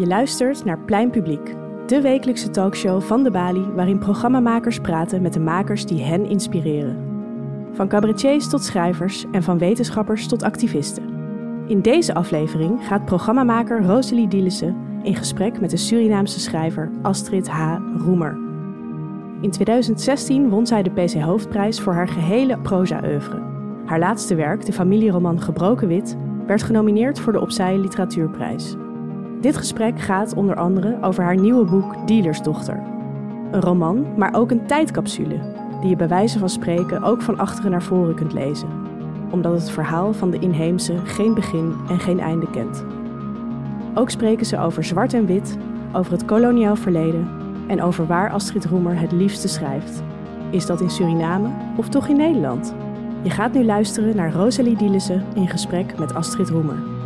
Je luistert naar Plein Publiek, de wekelijkse talkshow van de Bali waarin programmamakers praten met de makers die hen inspireren. Van cabaretiers tot schrijvers en van wetenschappers tot activisten. In deze aflevering gaat programmamaker Rosalie Dielissen in gesprek met de Surinaamse schrijver Astrid H. Roemer. In 2016 won zij de PC Hoofdprijs voor haar gehele proza-oeuvre. Haar laatste werk, de familieroman Gebroken Wit, werd genomineerd voor de Opzij Literatuurprijs. Dit gesprek gaat onder andere over haar nieuwe boek Dealersdochter. Een roman, maar ook een tijdcapsule, die je bij wijze van spreken ook van achteren naar voren kunt lezen, omdat het verhaal van de inheemse geen begin en geen einde kent. Ook spreken ze over zwart en wit, over het koloniaal verleden en over waar Astrid Roemer het liefste schrijft. Is dat in Suriname of toch in Nederland? Je gaat nu luisteren naar Rosalie Dielissen in gesprek met Astrid Roemer.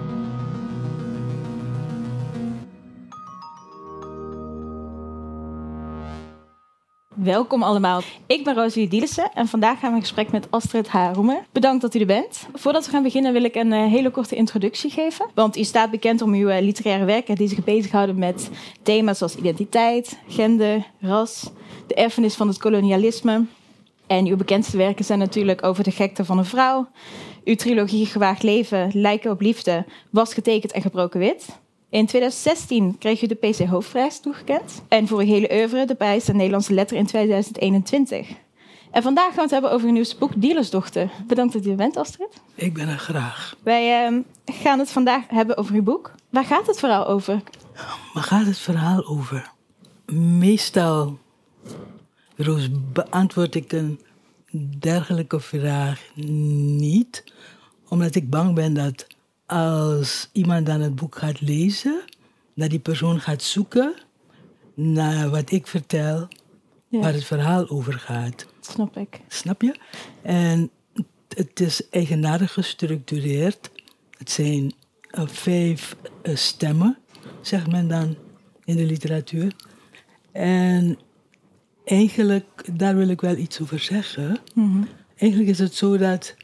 Welkom allemaal. Ik ben Rosalie Dielissen en vandaag gaan we in gesprek met Astrid H. Roemer. Bedankt dat u er bent. Voordat we gaan beginnen wil ik een uh, hele korte introductie geven. Want u staat bekend om uw uh, literaire werken die zich bezighouden met thema's zoals identiteit, gender, ras, de erfenis van het kolonialisme. En uw bekendste werken zijn natuurlijk over de gekte van een vrouw. Uw trilogie Gewaagd Leven, Lijken op Liefde, Was getekend en gebroken wit. In 2016 kreeg u de PC Hoofdprijs toegekend. En voor uw hele oeuvre de prijs de Nederlandse letter in 2021. En vandaag gaan we het hebben over uw nieuwste boek Dealersdochter. Bedankt dat u er bent, Astrid. Ik ben er graag. Wij uh, gaan het vandaag hebben over uw boek. Waar gaat het verhaal over? Waar gaat het verhaal over? Meestal, Roos, beantwoord ik een dergelijke vraag niet. Omdat ik bang ben dat als iemand dan het boek gaat lezen, dat die persoon gaat zoeken naar wat ik vertel, ja. waar het verhaal over gaat. Snap ik. Snap je? En het is eigenaardig gestructureerd. Het zijn uh, vijf uh, stemmen, zegt men dan in de literatuur. En eigenlijk, daar wil ik wel iets over zeggen. Mm -hmm. Eigenlijk is het zo dat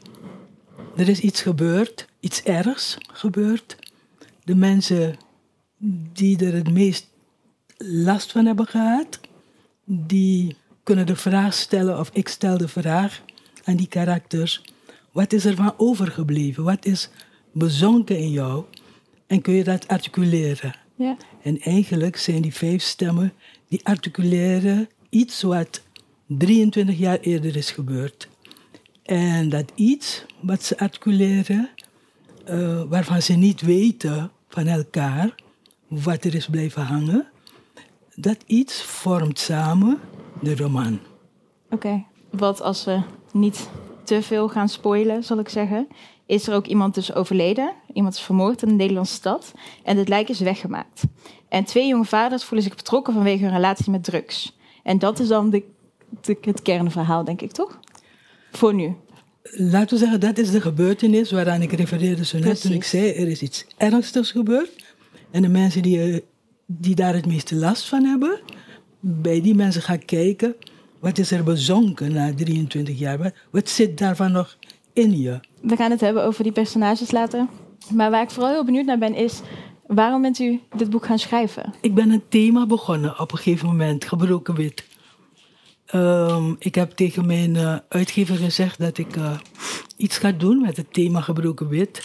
er is iets gebeurd, iets ergs gebeurd. De mensen die er het meest last van hebben gehad, die kunnen de vraag stellen, of ik stel de vraag aan die karakters: wat is er van overgebleven? Wat is bezonken in jou? En kun je dat articuleren? Ja. En eigenlijk zijn die vijf stemmen die articuleren iets wat 23 jaar eerder is gebeurd. En dat iets wat ze articuleren, uh, waarvan ze niet weten van elkaar wat er is blijven hangen, dat iets vormt samen de roman. Oké, wat als we niet te veel gaan spoilen, zal ik zeggen, is er ook iemand dus overleden. Iemand is vermoord in een Nederlandse stad en het lijk is weggemaakt. En twee jonge vaders voelen zich betrokken vanwege hun relatie met drugs. En dat is dan de, het kernverhaal, denk ik, toch? Voor nu. Laten we zeggen, dat is de gebeurtenis waaraan ik refereerde zo net Precies. toen ik zei, er is iets ernstigs gebeurd. En de mensen die, die daar het meeste last van hebben, bij die mensen ga ik kijken, wat is er bezonken na 23 jaar? Wat, wat zit daarvan nog in je? We gaan het hebben over die personages later. Maar waar ik vooral heel benieuwd naar ben, is waarom bent u dit boek gaan schrijven? Ik ben een thema begonnen op een gegeven moment, gebroken wit. Um, ik heb tegen mijn uh, uitgever gezegd dat ik uh, iets ga doen met het thema gebroken wit.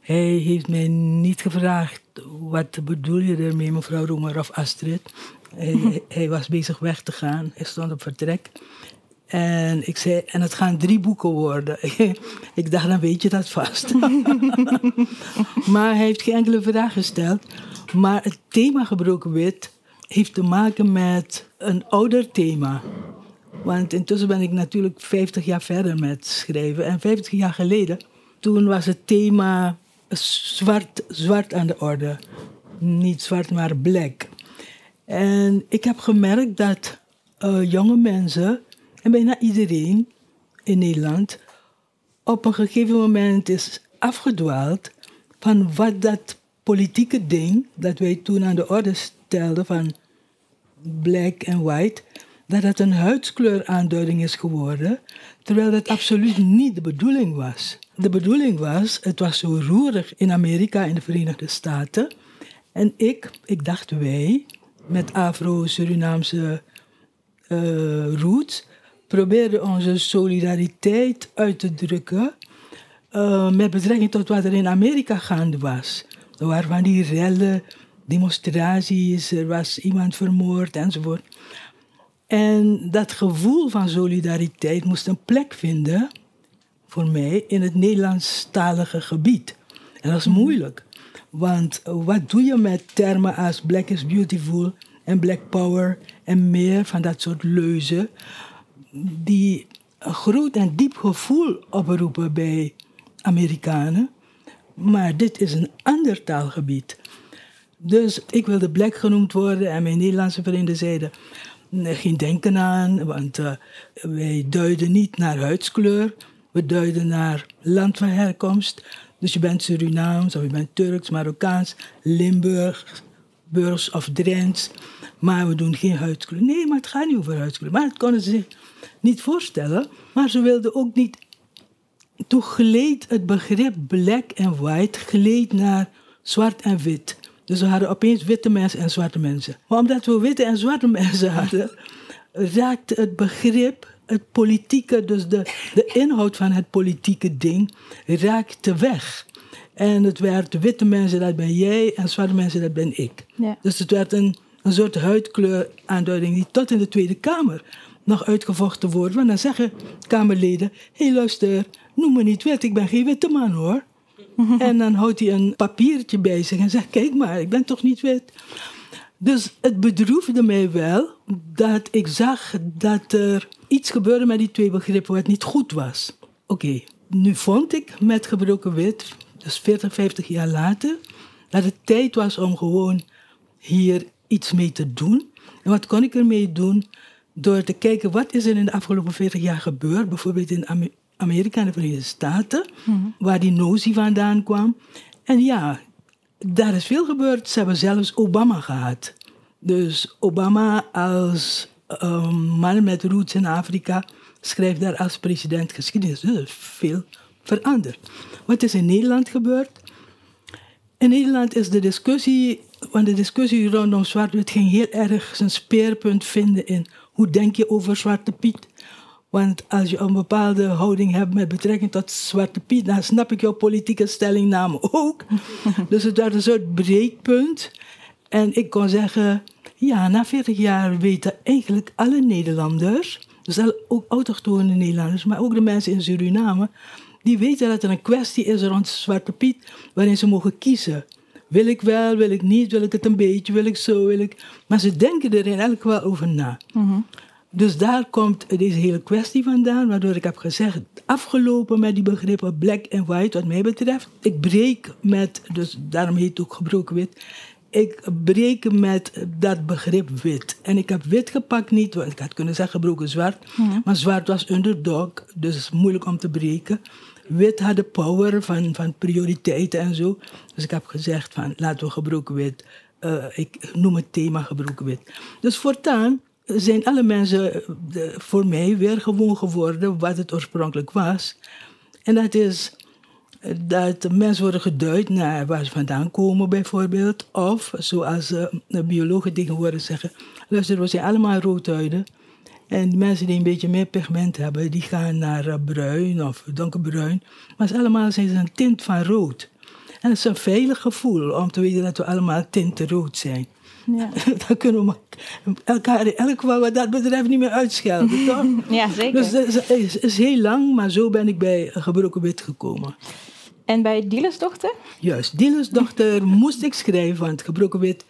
Hij heeft mij niet gevraagd, wat bedoel je ermee, mevrouw Roemer of Astrid? hij, hij, was bezig weg te gaan, hij stond op vertrek. En ik zei, en het gaan drie boeken worden. ik dacht, dan weet je dat vast. maar hij heeft geen enkele vraag gesteld. Maar het thema gebroken wit heeft te maken met een ouder thema. Want intussen ben ik natuurlijk 50 jaar verder met schrijven. En 50 jaar geleden, toen was het thema zwart, zwart aan de orde. Niet zwart, maar black. En ik heb gemerkt dat uh, jonge mensen, en bijna iedereen in Nederland, op een gegeven moment is afgedwaald van wat dat politieke ding dat wij toen aan de orde stelden van black en white, dat het een huidskleuraanduiding is geworden, terwijl dat absoluut niet de bedoeling was. De bedoeling was, het was zo roerig in Amerika, in de Verenigde Staten, En ik, ik dacht wij, met Afro-Surinaamse uh, roots, probeerden onze solidariteit uit te drukken uh, met betrekking tot wat er in Amerika gaande was. Er waren van die rellen, demonstraties, er was iemand vermoord enzovoort. En dat gevoel van solidariteit moest een plek vinden voor mij in het Nederlandstalige gebied. En dat is moeilijk. Want wat doe je met termen als black is beautiful en black power en meer van dat soort leuzen die een groot en diep gevoel oproepen bij Amerikanen. Maar dit is een ander taalgebied. Dus ik wilde black genoemd worden en mijn Nederlandse vrienden zeiden geen denken aan, want uh, wij duiden niet naar huidskleur, we duiden naar land van herkomst. Dus je bent Surinaams of je bent Turks, Marokkaans, Limburg, Burgs of Drents. Maar we doen geen huidskleur. Nee, maar het gaat niet over huidskleur. Maar het konden ze zich niet voorstellen. Maar ze wilden ook niet. Toen gleed het begrip black en white gleed naar zwart en wit. Dus we hadden opeens witte mensen en zwarte mensen. Maar omdat we witte en zwarte mensen hadden, raakte het begrip, het politieke, dus de, de inhoud van het politieke ding, raakte weg. En het werd witte mensen, dat ben jij, en zwarte mensen, dat ben ik. Ja. Dus het werd een, een soort huidkleuraanduiding die tot in de Tweede Kamer nog uitgevochten wordt. Want dan zeggen Kamerleden: hé hey, luister, noem me niet wit, ik ben geen witte man hoor. en dan houdt hij een papiertje bij zich en zegt: kijk maar, ik ben toch niet wit. Dus het bedroefde mij wel dat ik zag dat er iets gebeurde met die twee begrippen wat niet goed was. Oké, nu vond ik met gebroken wit, dus 40, 50 jaar later, dat het tijd was om gewoon hier iets mee te doen. En wat kon ik ermee doen? Door te kijken wat is er in de afgelopen 40 jaar gebeurd, bijvoorbeeld in Amerika en de Verenigde Staten, mhm. waar die notie vandaan kwam. En ja, daar is veel gebeurd. Ze hebben zelfs Obama gehad. Dus Obama als um, man met roots in Afrika schrijft daar als president geschiedenis. Dus er is veel veranderd. Wat is in Nederland gebeurd? In Nederland is de discussie, want de discussie rondom Zwart-Wit ging heel erg zijn speerpunt vinden in hoe denk je over Zwarte Piet. Want als je een bepaalde houding hebt met betrekking tot Zwarte Piet, dan snap ik jouw politieke stellingname ook. dus het werd een soort breekpunt. En ik kon zeggen, ja, na 40 jaar weten eigenlijk alle Nederlanders, dus ook autochtone Nederlanders, maar ook de mensen in Suriname, die weten dat er een kwestie is rond Zwarte Piet, waarin ze mogen kiezen. Wil ik wel, wil ik niet, wil ik het een beetje, wil ik zo, wil ik... Maar ze denken er in elk geval over na. Mhm. Dus daar komt deze hele kwestie vandaan, waardoor ik heb gezegd, afgelopen met die begrippen black en white wat mij betreft. Ik breek met, dus daarom heet het ook gebroken wit, ik breek met dat begrip wit. En ik heb wit gepakt niet, want ik had kunnen zeggen gebroken zwart, maar zwart was underdog, dus moeilijk om te breken. Wit had de power van, van prioriteiten en zo. Dus ik heb gezegd van laten we gebroken wit, uh, ik noem het thema gebroken wit. Dus voortaan zijn alle mensen voor mij weer gewoon geworden wat het oorspronkelijk was. En dat is dat mensen worden geduid naar waar ze vandaan komen, bijvoorbeeld. Of zoals uh, de biologen tegenwoordig zeggen: luister, we zijn allemaal roodhuiden. En mensen die een beetje meer pigment hebben, die gaan naar bruin of donkerbruin. Maar ze allemaal zijn ze een tint van rood. En het is een veilig gevoel om te weten dat we allemaal tinten rood zijn. Ja. Dan kunnen we elkaar in elk geval wat dat betreft niet meer uitschelden, toch? Ja, zeker. Dus het is, is, heel lang, maar zo ben ik bij Gebroken Wit gekomen. En bij Dieles dochter? Juist, Dieles dochter moest ik schrijven, want Gebroken Wit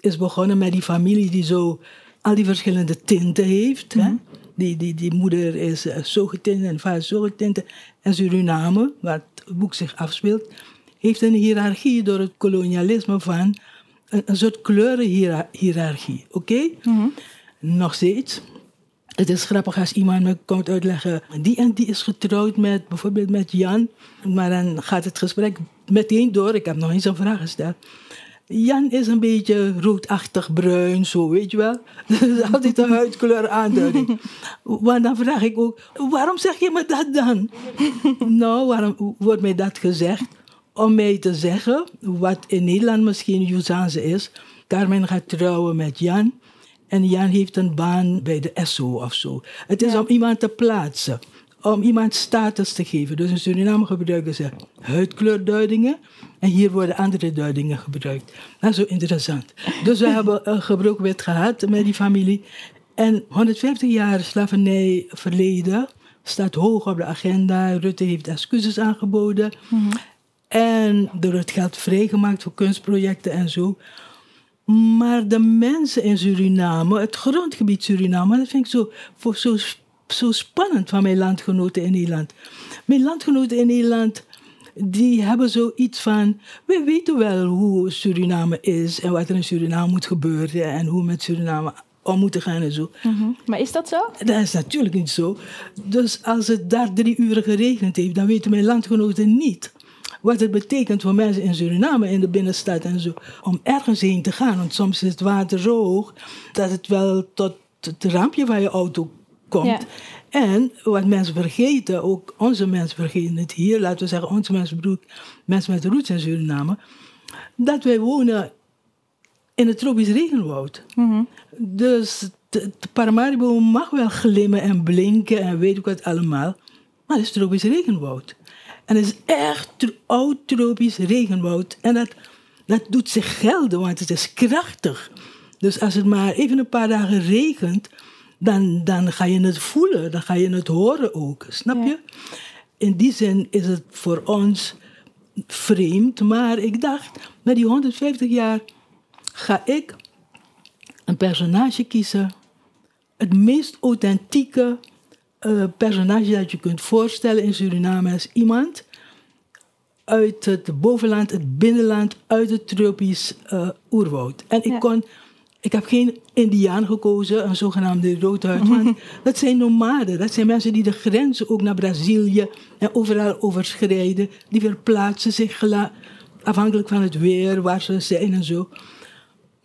is begonnen met die familie die zo al die verschillende tinten heeft. hè? Mhm. Die, die, die moeder is uh, zo getint en vader zo getint. En Suriname, waar het boek zich afspeelt, heeft een hiërarchie door het kolonialisme van een, soort kleurenhiërarchie. Oké? Mhm. Nog steeds. Het is grappig als iemand me komt uitleggen, die en die is getrouwd met bijvoorbeeld met Jan. Maar dan gaat het gesprek meteen door. Ik heb nog eens een vraag gesteld. Jan is een beetje roodachtig bruin, zo weet je wel. Dat is altijd een huidkleur aanduiding. Want dan vraag ik ook, waarom zeg je me dat dan? nou, waarom wordt mij dat gezegd? Om mij te zeggen wat in Nederland misschien Juzanse is. Carmen gaat trouwen met Jan. En Jan heeft een baan bij de SO of zo. Het is Ja. om iemand te plaatsen. Om iemand status te geven. Dus in Suriname gebruiken ze huidkleurduidingen. En hier worden andere duidingen gebruikt. Dat is zo interessant. Dus we hebben een gebroken wet gehad met die familie. En 150 jaar slavernij verleden staat hoog op de agenda. Rutte heeft excuses aangeboden. En er wordt geld vrijgemaakt voor kunstprojecten en zo. Maar de mensen in Suriname, het grondgebied Suriname, dat vind ik zo, voor zo, zo spannend van mijn landgenoten in Nederland. Mijn landgenoten in Nederland, die hebben zoiets van, we weten wel hoe Suriname is en wat er in Suriname moet gebeuren en hoe we met Suriname om moeten gaan en zo. Mhm. Maar is dat zo? Dat is natuurlijk niet zo. Dus als het daar drie uur geregend heeft, dan weten mijn landgenoten niet wat het betekent voor mensen in Suriname, in de binnenstad en zo, om ergens heen te gaan. Want soms is het water zo hoog dat het wel tot het rampje van je auto komt. Ja. En wat mensen vergeten, ook onze mensen vergeten het hier, laten we zeggen, onze mensen bedoel mensen met roots in Suriname, dat wij wonen in het tropisch regenwoud. Dus de, de Paramaribo mag wel glimmen en blinken en weet ik wat allemaal. Maar het is tropisch regenwoud. En het is echt tro- oud tropisch regenwoud. En dat, dat doet zich gelden, want het is krachtig. Dus als het maar even een paar dagen regent, dan, dan ga je het voelen. Dan ga je het horen ook. Snap je? In die zin is het voor ons vreemd. Maar ik dacht, met die 150 jaar ga ik een personage kiezen. Het meest authentieke eh, personage dat je kunt voorstellen in Suriname is iemand uit het bovenland, het binnenland, uit het tropisch eh, oerwoud. En ik Ja. kon, ik heb geen Indiaan gekozen, een zogenaamde roodhuid, want dat zijn nomaden. Dat zijn mensen die de grenzen ook naar Brazilië en overal overschrijden. Die verplaatsen zich afhankelijk van het weer, waar ze zijn en zo.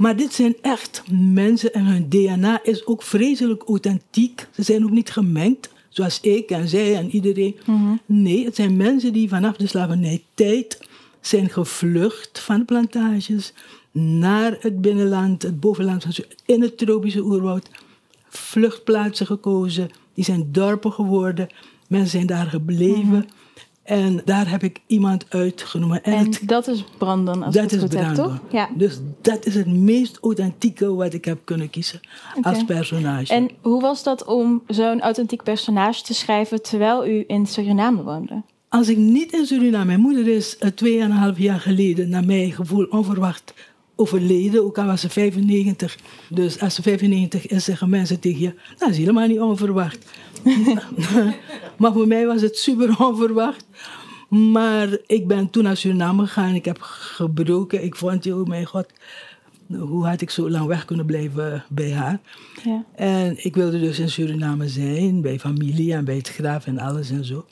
Maar dit zijn echt mensen en hun DNA is ook vreselijk authentiek. Ze zijn ook niet gemengd, zoals ik en zij en iedereen. Nee, het zijn mensen die vanaf de slavernijtijd zijn gevlucht van de plantages naar het binnenland, het bovenland, in het tropische oerwoud. Vluchtplaatsen gekozen, die zijn dorpen geworden. Mensen zijn daar gebleven. En daar heb ik iemand uitgenomen. En, En het dat is Brandon, als dat het is goed toch? Ja. Dus dat is het meest authentieke wat ik heb kunnen kiezen als personage. En hoe was dat om zo'n authentiek personage te schrijven terwijl u in Suriname woonde? Als ik niet in Suriname, mijn moeder is eh, tweeënhalf jaar geleden, naar mijn gevoel, onverwacht overleden. Ook al was ze 95. Dus als ze 95 is, zeggen mensen tegen je, dat is helemaal niet onverwacht. maar voor mij was het super onverwacht. Maar ik ben toen naar Suriname gegaan. Ik heb gebroken. Ik vond, oh mijn god, hoe had ik zo lang weg kunnen blijven bij haar? Ja. En ik wilde dus in Suriname zijn, bij familie en bij het graf en alles en zo.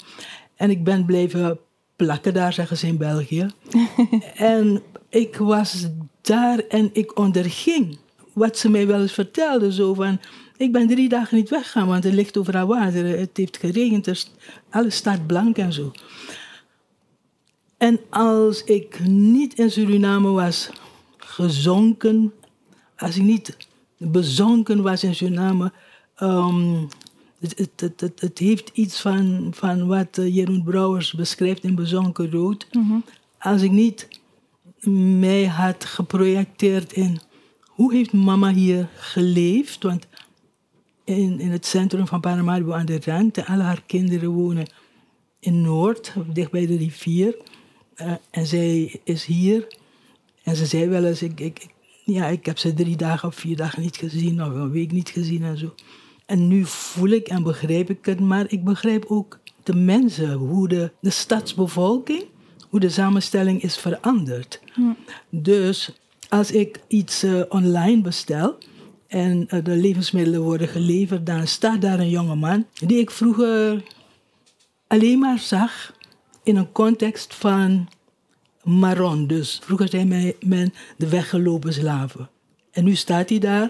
En ik ben blijven plakken daar, zeggen ze in België. en ik was daar en ik onderging wat ze mij wel eens vertelde. Zo van, ik ben drie dagen niet weggegaan, want er ligt overal water. Het heeft geregend, er alles staat blank en zo. En als ik niet in Suriname was gezonken, als ik niet bezonken was in Suriname, ehm, het, het, het, het, heeft iets van, van wat eh, Jeroen Brouwers beschrijft in Bezonken Rood. Als ik niet mij had geprojecteerd in hoe heeft mama hier geleefd, want in, in het centrum van Paramaribo aan de rand, alle haar kinderen wonen in Noord, dicht bij de rivier. Eh, en zij is hier. En ze zei wel eens, ik, ik, ik- ja, ik heb ze drie dagen of vier dagen niet gezien, of een week niet gezien en zo. En nu voel ik en begrijp ik het, maar ik begrijp ook de mensen, hoe de, de stadsbevolking, hoe de samenstelling is veranderd. Dus als ik iets eh, online bestel en eh, de levensmiddelen worden geleverd, dan staat daar een jonge man die ik vroeger alleen maar zag in een context van Maron. Dus vroeger zei men- men de weggelopen slaven. En nu staat hij daar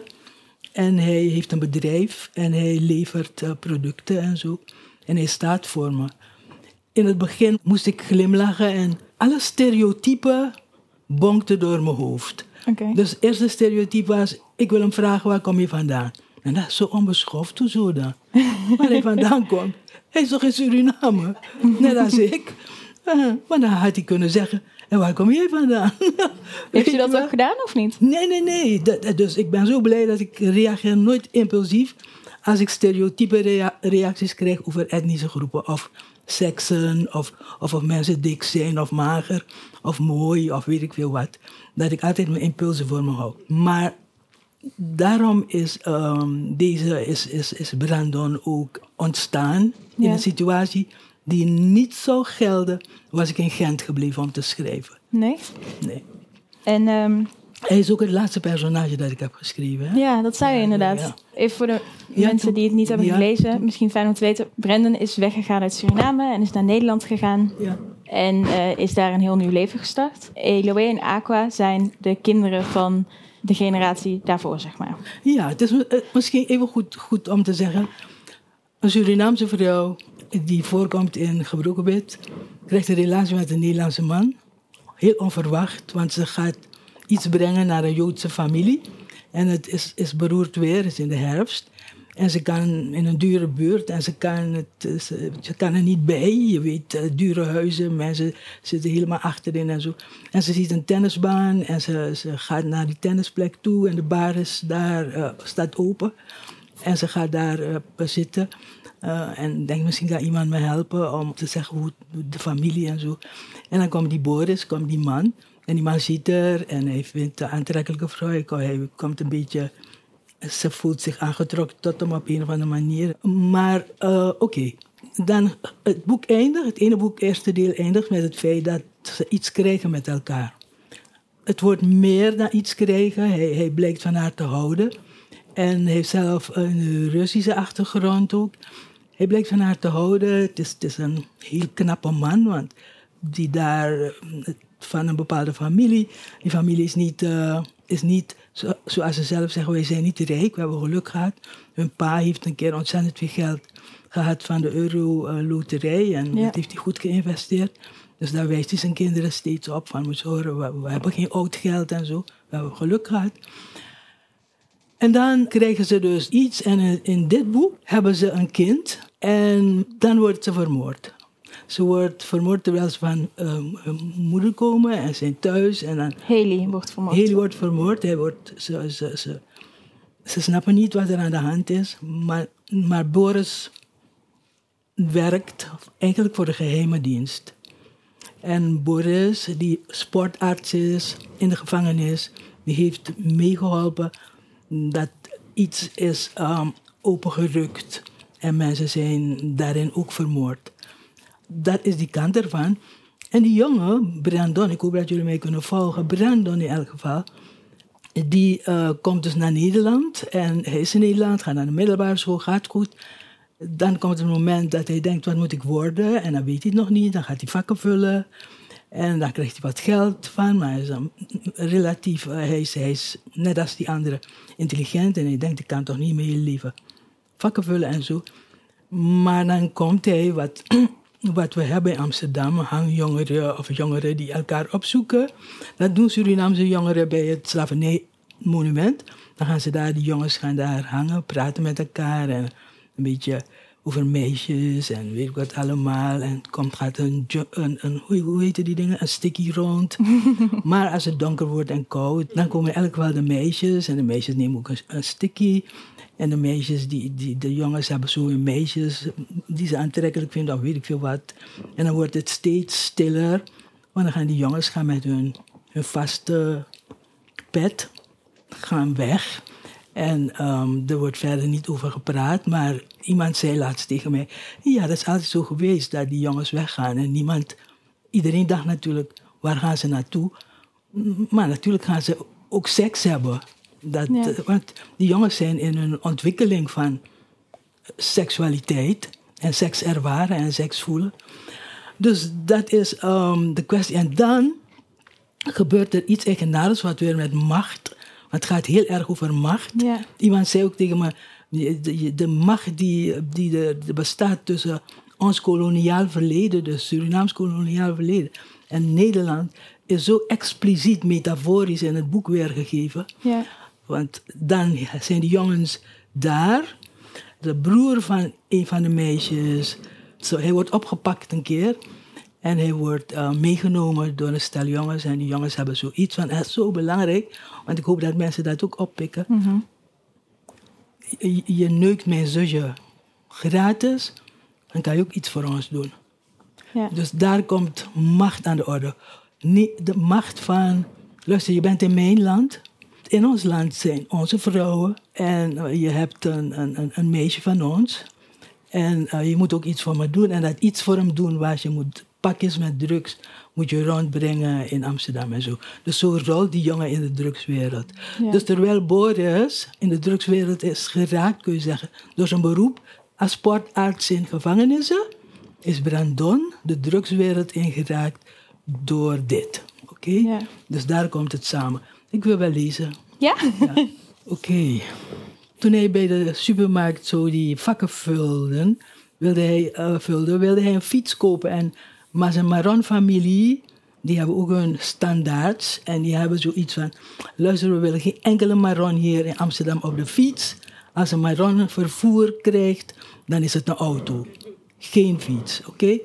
en hij heeft een bedrijf en hij levert eh, producten en zo. En hij staat voor me. In het begin moest ik glimlachen en alle stereotypen bonkten door mijn hoofd. Dus het eerste stereotype was, ik wil hem vragen, waar kom je vandaan? En dat is zo onbeschoft, hoezo dan? Waar hij vandaan komt. Hij is toch in Suriname? Net als ik. Uh, maar dan had hij kunnen zeggen, en waar kom jij vandaan? Heeft u dat ook gedaan of niet? Nee, nee, nee. Dat, dus ik ben zo blij dat ik reageer nooit impulsief als ik stereotype rea reacties krijg over etnische groepen of seksen of, of of mensen dik zijn of mager of mooi of weet ik veel wat. Dat ik altijd mijn impulsen voor me hou. Maar daarom is um, deze is, is, is Brandon ook ontstaan in Ja. een situatie die niet zou gelden was ik in Gent gebleven om te schrijven. Nee. Nee. En ehm, Hij is ook het laatste personage dat ik heb geschreven. Hè? ja, dat zei je inderdaad. ja. Even voor de Ja, mensen die het niet hebben gelezen, misschien fijn om te weten. Brandon is weggegaan uit Suriname en is naar Nederland gegaan. Ja. En eh, is daar een heel nieuw leven gestart. Eloé en Aqua zijn de kinderen van de generatie daarvoor, zeg maar. Ja, het is eh, misschien even goed, goed om te zeggen. Een Surinaamse vrouw die voorkomt in gebroken bed, krijgt een relatie met een Nederlandse man. Heel onverwacht, want ze gaat iets brengen naar een Joodse familie. En het is, is beroerd weer, is in de herfst. En ze kan in een dure buurt en ze kan, het, ze, kan er niet bij. Je weet, eh, dure huizen, mensen zitten helemaal achterin en zo. En ze ziet een tennisbaan en ze, ze gaat naar die tennisplek toe en de bar is daar, eh, staat open. En ze gaat daar eh, zitten en denkt misschien kan iemand me helpen om te zeggen hoe de familie en zo. En dan komt die Boris, komt die man. En die man ziet er en hij vindt een aantrekkelijke vrouw. Hij ko- Hij komt een beetje ze voelt zich aangetrokken tot hem op een of andere manier. Maar eh, oké, dan het boek eindigt, het ene boek, eerste deel eindigt met het feit dat ze iets krijgen met elkaar. Het wordt meer dan iets krijgen. Hij, hij blijkt van haar te houden. En heeft zelf een Russische achtergrond ook. Hij blijkt van haar te houden. Het is, het is een heel knappe man, want die daar eh, van een bepaalde familie. Die familie is niet, eh, is niet zo, zoals ze zelf zeggen, wij zijn niet rijk, we hebben geluk gehad. Hun pa heeft een keer ontzettend veel geld gehad van de euro-loterij en Ja. dat heeft hij goed geïnvesteerd. Dus daar wijst hij zijn kinderen steeds op van, moet je horen, we, we hebben geen oud geld en zo. We hebben geluk gehad. En dan krijgen ze dus iets en in- in dit boek hebben ze een kind en dan wordt ze vermoord. Ze wordt vermoord terwijl ze van ehm, hun moeder komen en zijn thuis en dan Haley wordt vermoord. Haley wordt vermoord. Hij wordt, ze, ze, ze, ze snappen niet wat er aan de hand is. Maar, maar Boris werkt eigenlijk voor de geheime dienst. En Boris, die sportarts is in de gevangenis, die heeft meegeholpen dat iets is um, opengerukt. En mensen zijn daarin ook vermoord. Dat is die kant ervan. En die jongen, Brandon, ik hoop dat jullie mij kunnen volgen. Brandon in elk geval. Die eh, komt dus naar Nederland. En hij is in Nederland, gaat naar de middelbare school, gaat goed. Dan komt het moment dat hij denkt, wat moet ik worden? En dan weet hij het nog niet. Dan gaat hij vakken vullen. En dan krijgt hij wat geld van. Maar hij is dan relatief, eh, hij, is, hij is net als die andere intelligent. En hij denkt, ik kan toch niet meer leven vakken vullen en zo. Maar dan komt hij, wat, wat we hebben in Amsterdam, hangjongeren of jongeren die elkaar opzoeken. Dat doen Surinaamse jongeren bij het slavernijmonument. Dan gaan ze daar, die jongens gaan daar hangen, praten met elkaar en een beetje over meisjes en weet ik wat allemaal. En het komt, gaat een, een, een hoe, hoe heet die dingen, een sticky rond. maar als het donker wordt en koud, dan komen elk wel de meisjes. En de meisjes nemen ook een, een sticky. En de meisjes, die, die, de jongens hebben zo hun meisjes die ze aantrekkelijk vinden, of weet ik veel wat. En dan wordt het steeds stiller. Want dan gaan die jongens gaan met hun, hun vaste pet gaan weg. En ehm, er wordt verder niet over gepraat. Maar iemand zei laatst tegen mij: Ja, dat is altijd zo geweest dat die jongens weggaan. En niemand, iedereen dacht natuurlijk: waar gaan ze naartoe? Maar natuurlijk gaan ze ook seks hebben. Dat, Ja. eh, want die jongens zijn in hun ontwikkeling van seksualiteit en seks ervaren en seks voelen. Dus dat is ehm, de kwestie. En dan gebeurt er iets eigenaardigs wat weer met macht. Want het gaat heel erg over macht. Ja. Iemand zei ook tegen me: de, de, macht die, die er bestaat tussen ons koloniaal verleden, dus Surinaams koloniaal verleden, En Nederland is zo expliciet metaforisch in het boek weergegeven. Ja. Want dan zijn die jongens daar. De broer van een van de meisjes, zo, hij wordt opgepakt een keer. En hij wordt uh, meegenomen door een stel jongens. En die jongens hebben zoiets van, het is zo belangrijk. Want ik hoop dat mensen dat ook oppikken. Mm -hmm. je, je neukt mijn zusje gratis. Dan kan je ook iets voor ons doen. Ja. Dus daar komt macht aan de orde. Niet de macht van, luister, je bent in mijn land. In ons land zijn onze vrouwen. En je hebt een, een, een meisje van ons. En uh, je moet ook iets voor me doen. En dat iets voor hem doen waar je moet pakjes met drugs moet je rondbrengen in Amsterdam en zo. Dus zo rolt die jongen in de drugswereld. Ja. Dus terwijl Boris in de drugswereld is geraakt, kun je zeggen, door zijn beroep als sportarts in gevangenissen, is Brandon de drugswereld ingeraakt door dit. Oké? Ja. Dus daar komt het samen. Ik wil wel lezen. Ja? Ja. Oké. Toen hij bij de supermarkt zo die vakken vulde, wilde hij, uh, vulde, wilde hij een fiets kopen. En, maar zijn Maron-familie, die hebben ook hun standaards. En die hebben zoiets van, luister, we willen geen enkele Maron hier in Amsterdam op de fiets. Als een Maron vervoer krijgt, dan is het een auto. Geen fiets, oké?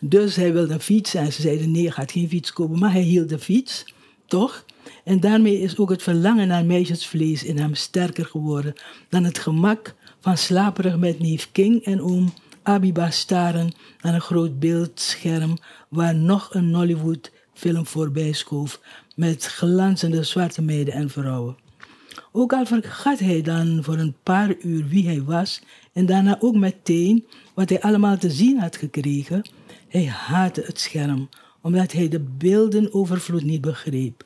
Dus hij wilde een fiets en ze zeiden nee, je gaat geen fiets kopen. Maar hij hield de fiets, toch? En daarmee is ook het verlangen naar meisjesvlees in hem sterker geworden dan het gemak van slaperig met neef King en oom Abiba staren naar een groot beeldscherm waar nog een Nollywood-film voorbij schoof met glanzende zwarte meiden en vrouwen. Ook al vergat hij dan voor een paar uur wie hij was en daarna ook meteen wat hij allemaal te zien had gekregen, hij haatte het scherm omdat hij de beeldenovervloed niet begreep.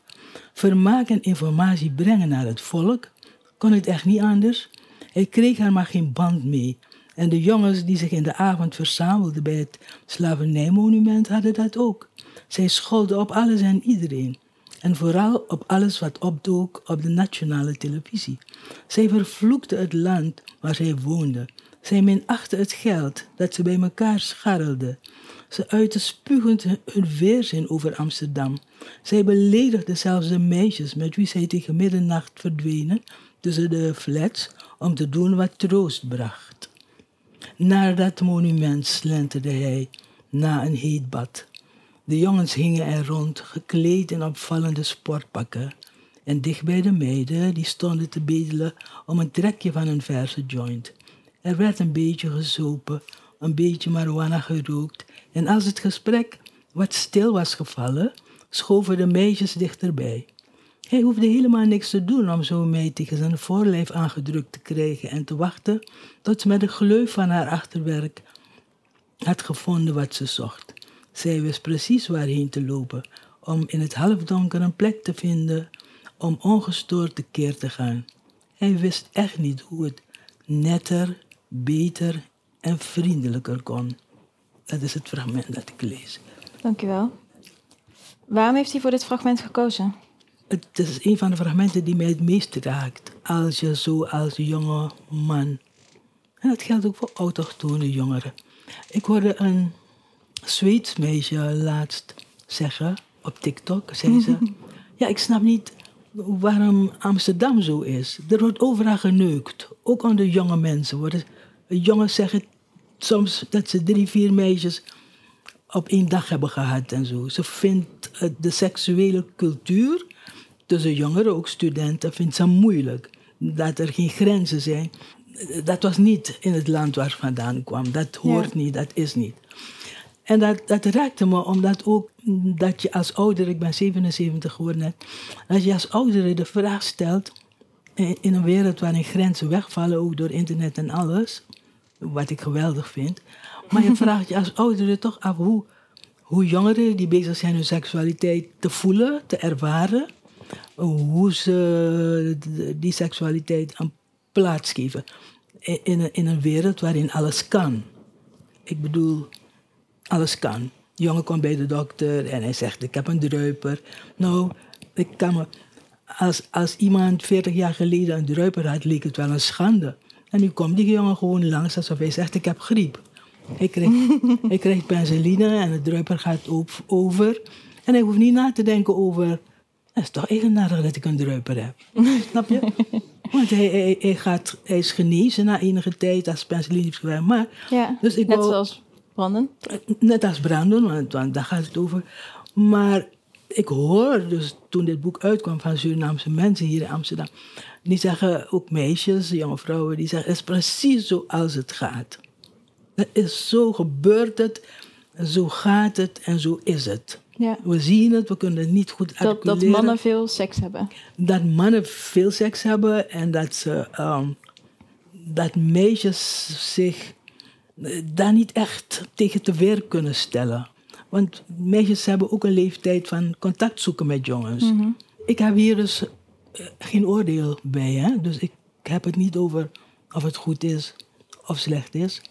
Vermaak en informatie brengen naar het volk kon het echt niet anders. Hij kreeg er maar geen band mee. En de jongens die zich in de avond verzamelden bij het slavernijmonument hadden dat ook. Zij scholden op alles en iedereen. En vooral op alles wat opdook op de nationale televisie. Zij vervloekten het land waar zij woonden. Zij minachtten het geld dat ze bij elkaar scharrelden. Ze uitten spugend hun weerzin over Amsterdam. Zij beledigden zelfs de meisjes met wie zij tegen middernacht verdwenen tussen de flats om te doen wat troost bracht. Naar dat monument slenterde hij na een heet bad. De jongens hingen er rond, gekleed in opvallende sportpakken. En dicht bij de meiden, die stonden te bedelen om een trekje van een verse joint. Er werd een beetje gezopen, een beetje marijuana gerookt. En als het gesprek wat stil was gevallen, schoven de meisjes dichterbij. Hij hoefde helemaal niks te doen om zo mee tegen zijn voorlijf aangedrukt te krijgen en te wachten tot ze met de gleuf van haar achterwerk had gevonden wat ze zocht. Zij wist precies waarheen te lopen, om in het halfdonker een plek te vinden om ongestoord tekeer te gaan. Hij wist echt niet hoe het netter, beter en vriendelijker kon. Dat is het fragment dat ik lees. Dankjewel. Waarom heeft hij voor dit fragment gekozen? Het is een van de fragmenten die mij het meest raakt. Als je zo als jonge man. En dat geldt ook voor autochtone jongeren. Ik hoorde een Zweeds meisje laatst zeggen op TikTok. Zei ze: Ja, ik snap niet waarom Amsterdam zo is. Er wordt overal geneukt. Ook onder jonge mensen. Worden, jongens zeggen soms dat ze drie, vier meisjes op één dag hebben gehad en zo. Ze vindt de seksuele cultuur tussen jongeren, ook studenten, vindt ze moeilijk. Dat er geen grenzen zijn. Dat was niet in het land waar vandaan kwam. Dat hoort ja. niet, dat is niet. En dat, dat raakte me, omdat ook dat je als ouder, ik ben 77 geworden net, dat je als ouder de vraag stelt, in een wereld waarin grenzen wegvallen, ook door internet en alles, wat ik geweldig vind, maar je vraagt je als ouder toch af hoe, hoe jongeren die bezig zijn hun seksualiteit te voelen, te ervaren, hoe ze die seksualiteit een plaats geven in een, in een wereld waarin alles kan. Ik bedoel, alles kan. De jongen komt bij de dokter en hij zegt: Ik heb een druiper. Nou, ik kan me. Als, als iemand 40 jaar geleden een druiper had, leek het wel een schande. En nu komt die jongen gewoon langs alsof hij zegt: Ik heb griep. Hij krijgt, hij krijgt en de druiper gaat over. En hij hoeft niet na te denken over, het is toch eigenaardig dat ik een druiper heb. Snap je? Want hij, hij, hij, gaat, hij is genezen na enige tijd als penicilline Maar, Ja, dus ik net wou- zoals Brandon. Net als Brandon, want, want daar gaat het over. Maar ik hoor dus toen dit boek uitkwam van Surinaamse mensen hier in Amsterdam. Die zeggen, ook meisjes, jonge vrouwen, die zeggen, het is precies zoals het gaat. Het is zo gebeurt het, zo gaat het en zo is het. Ja. We zien het, we kunnen het niet goed Dat, dat mannen veel seks hebben. dat mannen veel seks hebben en dat, ze, ehm, dat meisjes zich eh, daar niet echt tegen te weer kunnen stellen. Want meisjes hebben ook een leeftijd van contact zoeken met jongens. Ik heb hier dus eh, geen oordeel bij, hè? dus ik heb het niet over of het goed is of slecht is.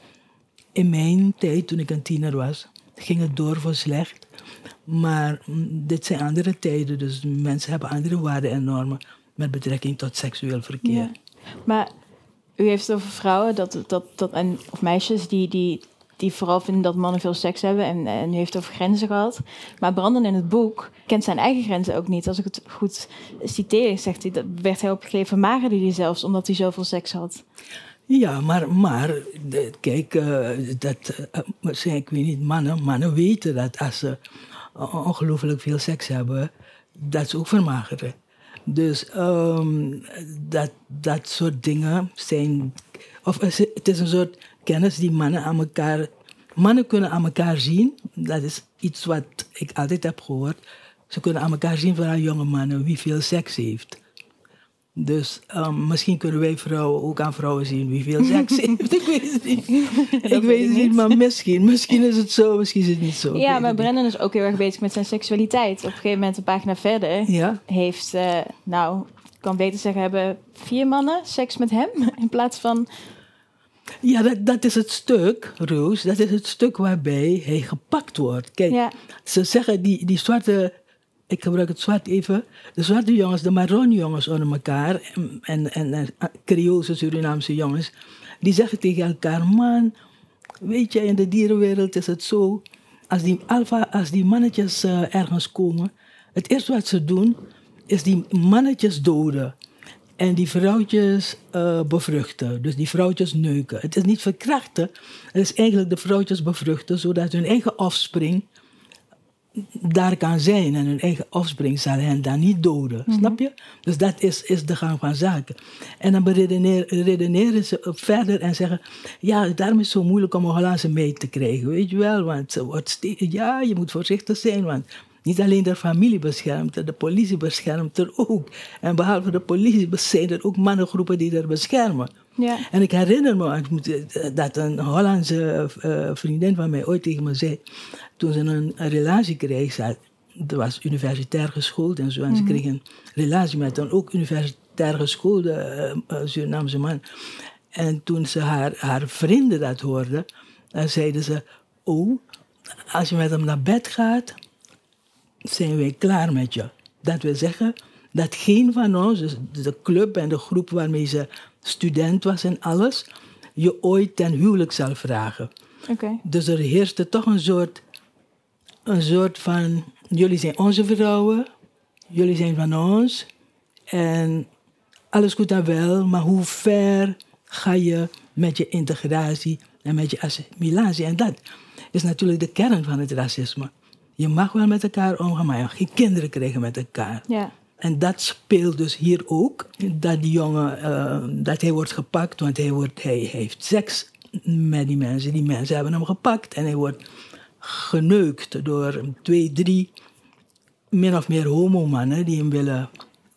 In mijn tijd, toen ik een tiener was, ging het door voor slecht. Maar mm, dit zijn andere tijden, dus mensen hebben andere waarden en normen met betrekking tot seksueel verkeer. Ja. Maar u heeft het over vrouwen dat, dat, dat, en, of meisjes die, die, die vooral vinden dat mannen veel seks hebben. En, en heeft over grenzen gehad. Maar Brandon in het boek kent zijn eigen grenzen ook niet. Als ik het goed citeer, zegt hij, dat werd hij op een gegeven moment vermagerde hij zelfs omdat hij zoveel seks had. Ja, maar, maar kijk, eh, dat, eh, zijn, ik weet niet, mannen, mannen weten dat als ze on- ongelooflijk veel seks hebben, dat ze ook vermageren. Dus ehm, dat, dat soort dingen zijn, of is het het is een soort kennis die mannen aan elkaar, mannen kunnen aan elkaar zien. Dat is iets wat ik altijd heb gehoord. Ze kunnen aan elkaar zien, vooral jonge mannen, wie veel seks heeft. Dus ehm, misschien kunnen wij vrouwen ook aan vrouwen zien wie veel seks heeft. ik weet het niet. ik weet het niet, maar misschien. Misschien is het zo, misschien is het niet zo. Ja, maar. Brandon is ook heel erg bezig met zijn seksualiteit. Op een gegeven moment, een pagina verder, Ja, heeft, eh, nou, kan beter zeggen, hebben vier mannen seks met hem. In plaats van, ja dat, dat is het stuk, Roos. Dat is het stuk waarbij hij gepakt wordt. Kijk, ja, ze zeggen die, die zwarte, ik gebruik het zwart even, de zwarte jongens, de marron jongens onder elkaar en, en, en, en Creoolse Surinaamse jongens, die zeggen tegen elkaar, man, weet je, in de dierenwereld is het zo, als die, alpha, als die mannetjes eh, ergens komen, het eerste wat ze doen, is die mannetjes doden. En die vrouwtjes eh, bevruchten. Dus die vrouwtjes neuken. Het is niet verkrachten. Het is eigenlijk de vrouwtjes bevruchten, zodat hun eigen offspring daar kan zijn. En hun eigen offspring zal hen dan niet doden. Snap je? Dus dat is, is de gang van zaken. En dan redeneren ze verder en zeggen... Ja, daarom is het zo moeilijk om een Hollandse meid te krijgen. Weet je wel? Want ze wordt ja, je moet voorzichtig zijn. Want niet alleen de familie beschermt er, de politie beschermt er ook. En behalve de politie zijn er ook mannengroepen die er beschermen. ja. En ik herinner me eh, dat een Hollandse eh, vriendin van mij ooit tegen me zei, toen ze een, relatie kreeg, ze was universitair geschoold en zo, en ze kreeg een relatie met een ook universitair geschoolde eh, Surinaamse man. En toen ze haar, haar vrienden dat hoorden, zeiden ze, oh, als je met hem naar bed gaat, zijn wij klaar met je. Dat wil zeggen dat geen van ons, dus de club en de groep waarmee ze student was en alles, je ooit ten huwelijk zal vragen. Dus er heerste toch een soort, een soort van, jullie zijn onze vrouwen, jullie zijn van ons en alles goed en wel, maar hoe ver ga je met je integratie en met je assimilatie? En dat is natuurlijk de kern van het racisme. Je mag wel met elkaar omgaan, maar je mag geen kinderen krijgen met elkaar. Ja. En dat speelt dus hier ook. Dat die jongen, eh, dat hij wordt gepakt, want hij, wordt, hij heeft seks met die mensen. Die mensen hebben hem gepakt en hij wordt geneukt door twee, drie min of meer homomannen die hem willen.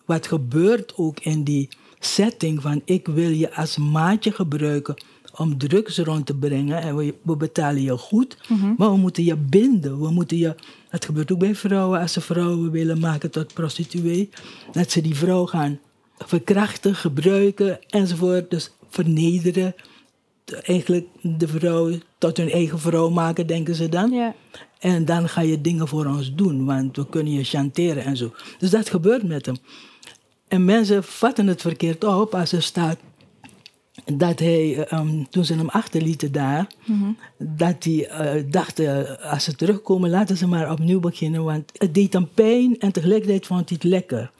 Wat gebeurt ook in die setting van ik wil je als maatje gebruiken om drugs rond te brengen en we, we betalen je goed, maar we moeten je binden. We moeten je, dat gebeurt ook bij vrouwen als ze vrouwen willen maken tot prostituee, dat ze die vrouw gaan verkrachten, gebruiken enzovoort, dus vernederen. Eigenlijk de vrouw tot hun eigen vrouw maken, denken ze dan. Ja. En dan ga je dingen voor ons doen, want we kunnen je chanteren en zo. Dus dat gebeurt met hem. En mensen vatten het verkeerd op als er staat... dat hij, ehm, toen ze hem achterlieten daar, dat hij uh, dacht, uh, als ze terugkomen, laten ze maar opnieuw beginnen, want het deed hem pijn en tegelijkertijd vond hij het lekker.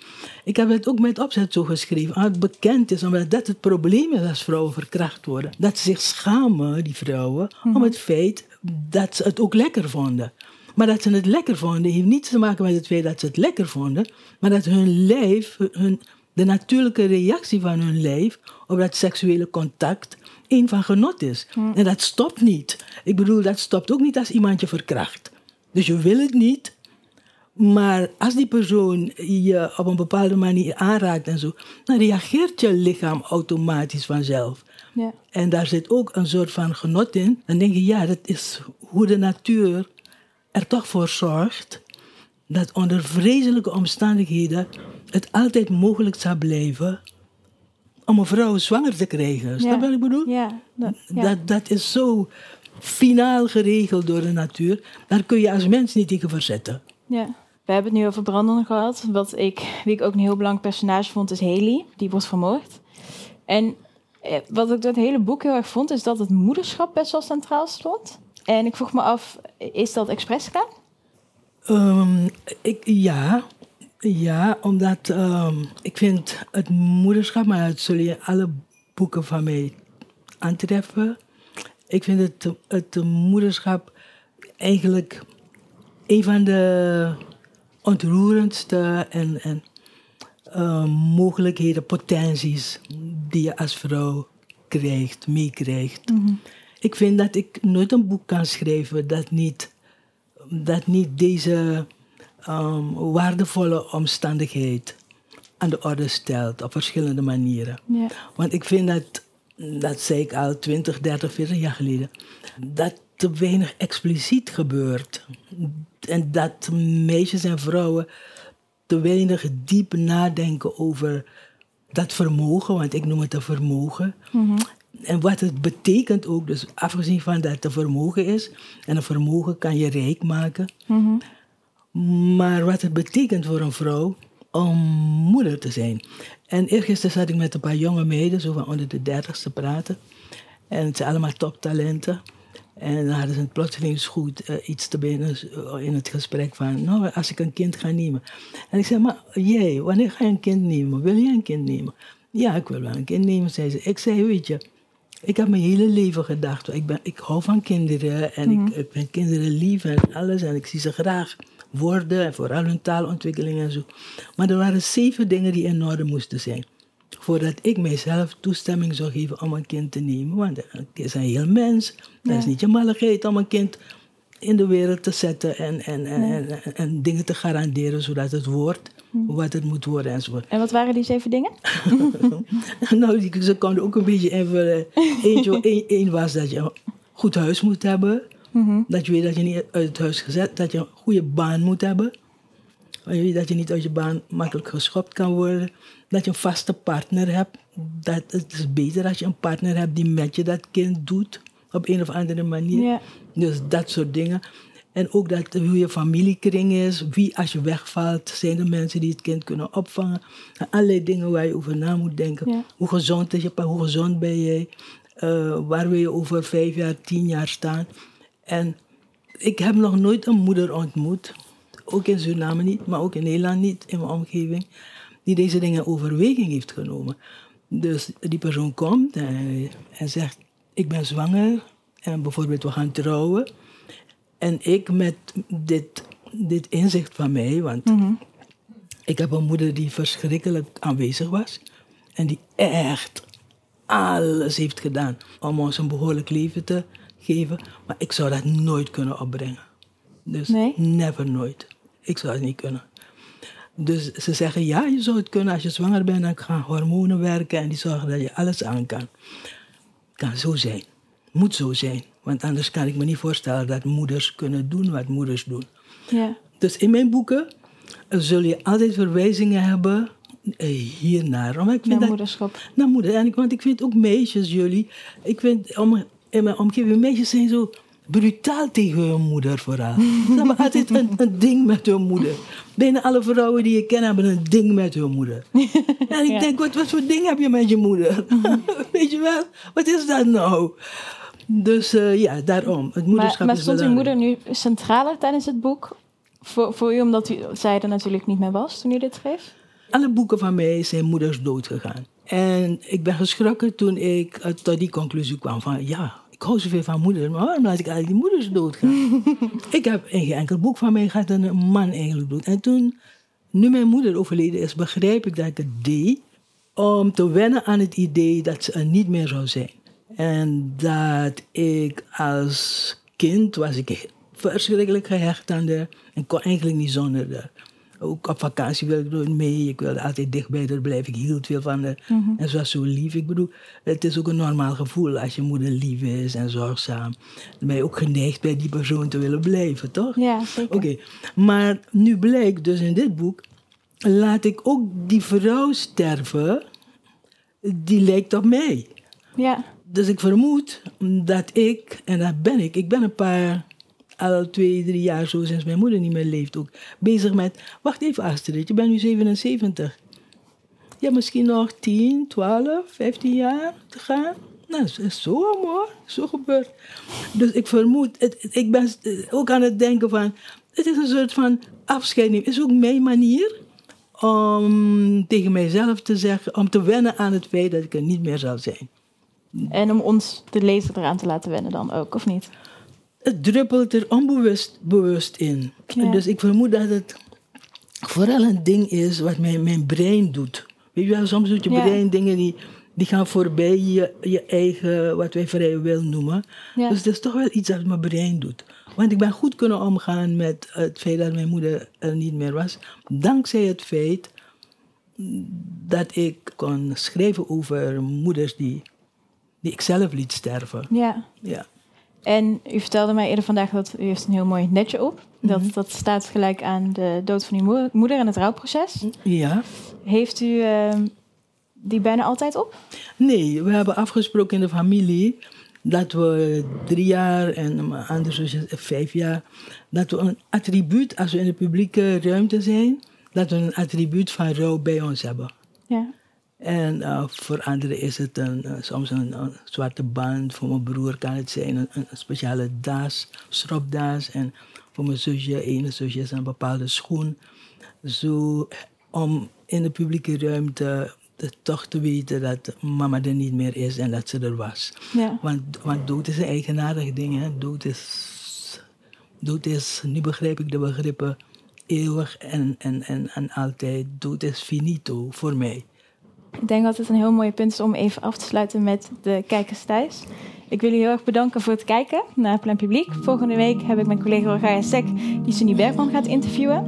Ik heb het ook met opzet zo geschreven, als het bekend is, omdat dat het probleem is als vrouwen verkracht worden. Dat ze zich schamen, die vrouwen, om het feit dat ze het ook lekker vonden. Maar dat ze het lekker vonden, heeft niets te maken met het feit dat ze het lekker vonden, maar dat hun lijf, hun, de natuurlijke reactie van hun lijf op dat seksuele contact een van genot is. En dat stopt niet. Ik bedoel, dat stopt ook niet als iemand je verkracht. Dus je wil het niet, maar als die persoon je op een bepaalde manier aanraakt en zo, dan reageert je lichaam automatisch vanzelf. Ja. En daar zit ook een soort van genot in. Dan denk je, ja, dat is hoe de natuur er toch voor zorgt dat onder vreselijke omstandigheden het altijd mogelijk zou blijven om een vrouw zwanger te krijgen. Snap wat ik bedoel? Ja, dat, Dat, dat is zo finaal geregeld door de natuur. Daar kun je als mens niet tegen verzetten. Ja. We hebben het nu over Brandon gehad. Wat ik, wie ik ook een heel belangrijk personage vond, is Haley. Die wordt vermoord. En eh, wat ik door het hele boek heel erg vond, is dat het moederschap best wel centraal stond. En ik vroeg me af, is dat expres gedaan? Um, ik, ja, ja, omdat um, ik vind het moederschap, maar dat zul je alle boeken van mij aantreffen. Ik vind het, het moederschap eigenlijk een van de ontroerendste en, en uh, mogelijkheden, potenties die je als vrouw krijgt, meekrijgt. Mm -hmm. Ik vind dat ik nooit een boek kan schrijven dat niet, dat niet deze um, waardevolle omstandigheid aan de orde stelt op verschillende manieren. Ja. Want ik vind dat, dat zei ik al 20, 30, 40 jaar geleden, dat te weinig expliciet gebeurt. En dat meisjes en vrouwen te weinig diep nadenken over dat vermogen, want ik noem het een vermogen. Mm -hmm. En wat het betekent ook, dus afgezien van dat het een vermogen is, en een vermogen kan je rijk maken. Mm -hmm. Maar wat het betekent voor een vrouw om moeder te zijn. En eergisteren zat ik met een paar jonge meiden, zo van onder de dertig, te praten. En het zijn allemaal toptalenten. En dan hadden ze het plotseling goed uh, iets te binnen uh, in het gesprek van, nou, als ik een kind ga nemen. En ik zei, maar jij, wanneer ga je een kind nemen? Wil je een kind nemen? Ja, ik wil wel een kind nemen, zei ze. Ik zei, weet je, ik heb mijn hele leven gedacht, ik, ben, ik hou van kinderen en mm -hmm. ik, ik ben kinderen lief en alles en ik zie ze graag woorden en vooral hun taalontwikkeling en zo. Maar er waren zeven dingen die in orde moesten zijn. Voordat ik mijzelf toestemming zou geven om een kind te nemen. Want het is een heel mens. Dat is niet je malligheid om een kind in de wereld te zetten en, en, en, en, en, dingen te garanderen zodat het wordt hm. wat het moet worden enzovoort. En wat waren die zeven dingen? nou, ze konden ook een beetje invullen. Eén was dat je een goed huis moet hebben. Mm-hmm. Dat je weet dat je niet uit het huis gezet, dat je een goede baan moet hebben. Dat je niet uit je baan makkelijk geschopt kan worden. Dat je een vaste partner hebt. Dat, het is beter als je een partner hebt die met je dat kind doet. Op een of andere manier. Yeah. Dus dat soort dingen. En ook dat, hoe je familiekring is. Wie als je wegvalt, zijn er mensen die het kind kunnen opvangen. Allerlei dingen waar je over na moet denken. Yeah. Hoe gezond is je Hoe gezond ben jij? Uh, waar wil je over vijf jaar, tien jaar staan? En ik heb nog nooit een moeder ontmoet, ook in Suriname niet, maar ook in Nederland niet, in mijn omgeving, die deze dingen overweging heeft genomen. Dus die persoon komt en, en zegt, ik ben zwanger en bijvoorbeeld we gaan trouwen. En ik met dit, dit inzicht van mij, want mhm. ik heb een moeder die verschrikkelijk aanwezig was en die echt alles heeft gedaan om ons een behoorlijk leven te geven. Maar ik zou dat nooit kunnen opbrengen. Dus nee? never nooit. Ik zou het niet kunnen. Dus ze zeggen, ja, je zou het kunnen als je zwanger bent. Dan gaan hormonen werken en die zorgen dat je alles aan kan. Kan zo zijn. Moet zo zijn. Want anders kan ik me niet voorstellen dat moeders kunnen doen wat moeders doen. Ja. Dus in mijn boeken zul je altijd verwijzingen hebben eh, hiernaar. Maar ik vind naar moederschap. naar moeder. En ik, want ik vind ook meisjes, jullie. Ik vind om in mijn omgeving, meisjes zijn zo brutaal tegen hun moeder vooral. Ze hebben altijd een, een, ding met hun moeder. Bijna alle vrouwen die je ken hebben een ding met hun moeder. En ik denk, wat, wat voor ding heb je met je moeder? Weet je wel? Wat is dat nou? Dus uh, ja, daarom. Het moederschap maar, maar stond uw moeder nu centraler tijdens het boek? Voor, voor u, omdat u, zij er natuurlijk niet meer was toen u dit schreef? Alle boeken van mij zijn moeders doodgegaan. En ik ben geschrokken toen ik uh, tot die conclusie kwam van... ja, ik hou zoveel van moeders, maar waarom laat ik al die moeders doodgaan? ik heb in geen enkel boek van mij gehad dat een man eigenlijk doet. En toen, nu mijn moeder overleden is, begrijp ik dat ik het deed... om te wennen aan het idee dat ze er niet meer zou zijn. En dat ik als kind was ik verschrikkelijk gehecht aan haar en kon eigenlijk niet zonder haar. Ook op vakantie wilde ik mee. Ik wilde altijd dicht bij haar blijven. Ik hield veel van haar. Mhm. En ze was zo lief. Ik bedoel, het is ook een normaal gevoel als je moeder lief is en zorgzaam. Dan ben je ook geneigd bij die persoon te willen blijven, toch? Ja, zeker. Oké, maar nu blijkt dus in dit boek... laat ik ook die vrouw sterven... die lijkt op mij. Ja. Dus ik vermoed dat ik, en dat ben ik, ik ben een paar, al twee, drie jaar zo sinds mijn moeder niet meer leeft ook, bezig met, wacht even Astrid, je bent nu 77. Je hebt misschien nog 10, 12, 15 jaar te gaan. Nou, dat is zo hoor, zo gebeurt. Dus ik vermoed, het, ik ben ook aan het denken van, het is een soort van afscheiding. Het is ook mijn manier om tegen mijzelf te zeggen, om te wennen aan het feit dat ik er niet meer zal zijn. En om ons, de lezer, eraan te laten wennen dan ook, of niet? Het druppelt er onbewust bewust in. Dus ik vermoed dat het vooral een ding is wat mijn, mijn brein doet. Weet je wel, soms doet je brein dingen die, die gaan voorbij je, je eigen, wat wij vrije wil noemen. Dus dat is toch wel iets dat mijn brein doet. Want ik ben goed kunnen omgaan met het feit dat mijn moeder er niet meer was. Dankzij het feit dat ik kon schrijven over moeders die die ik zelf liet sterven. Ja. ja. En u vertelde mij eerder vandaag dat u heeft een heel mooi netje op. Dat, mhm. dat staat gelijk aan de dood van uw moeder en het rouwproces. Ja. Heeft u ehm, die bijna altijd op? Nee, we hebben afgesproken in de familie dat we drie jaar en anders vijf jaar, dat we een attribuut, als we in de publieke ruimte zijn, dat we een attribuut van rouw bij ons hebben. Ja. En uh, voor anderen is het een, uh, soms een, een, zwarte band. Voor mijn broer kan het zijn een, een speciale daas, stropdaas. En voor mijn zusje, ene zusje is een bepaalde schoen. Zo om in de publieke ruimte toch te weten dat mama er niet meer is en dat ze er was. Ja. Want, want dood is een eigenaardig ding. Hè? Dood, is, dood is, nu begrijp ik de begrippen, eeuwig en, en, en, en altijd. Dood is finito voor mij. Ik denk dat het een heel mooi punt is om even af te sluiten met de kijkers thuis. Ik wil jullie heel erg bedanken voor het kijken naar Plein Publiek. Volgende week heb ik mijn collega Rogaya Sek die Sunny Bergman gaat interviewen.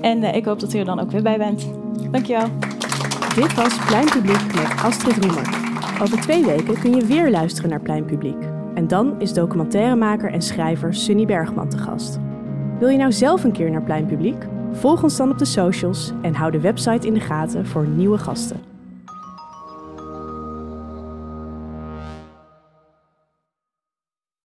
En uh, ik hoop dat u er dan ook weer bij bent. Dankjewel. Dit was Plein Publiek met Astrid Roemer. Over twee weken kun je weer luisteren naar Plein Publiek. En dan is documentairemaker en schrijver Sunny Bergman te gast. Wil je nou zelf een keer naar Plein Publiek? Volg ons dan op de socials en hou de website in de gaten voor nieuwe gasten.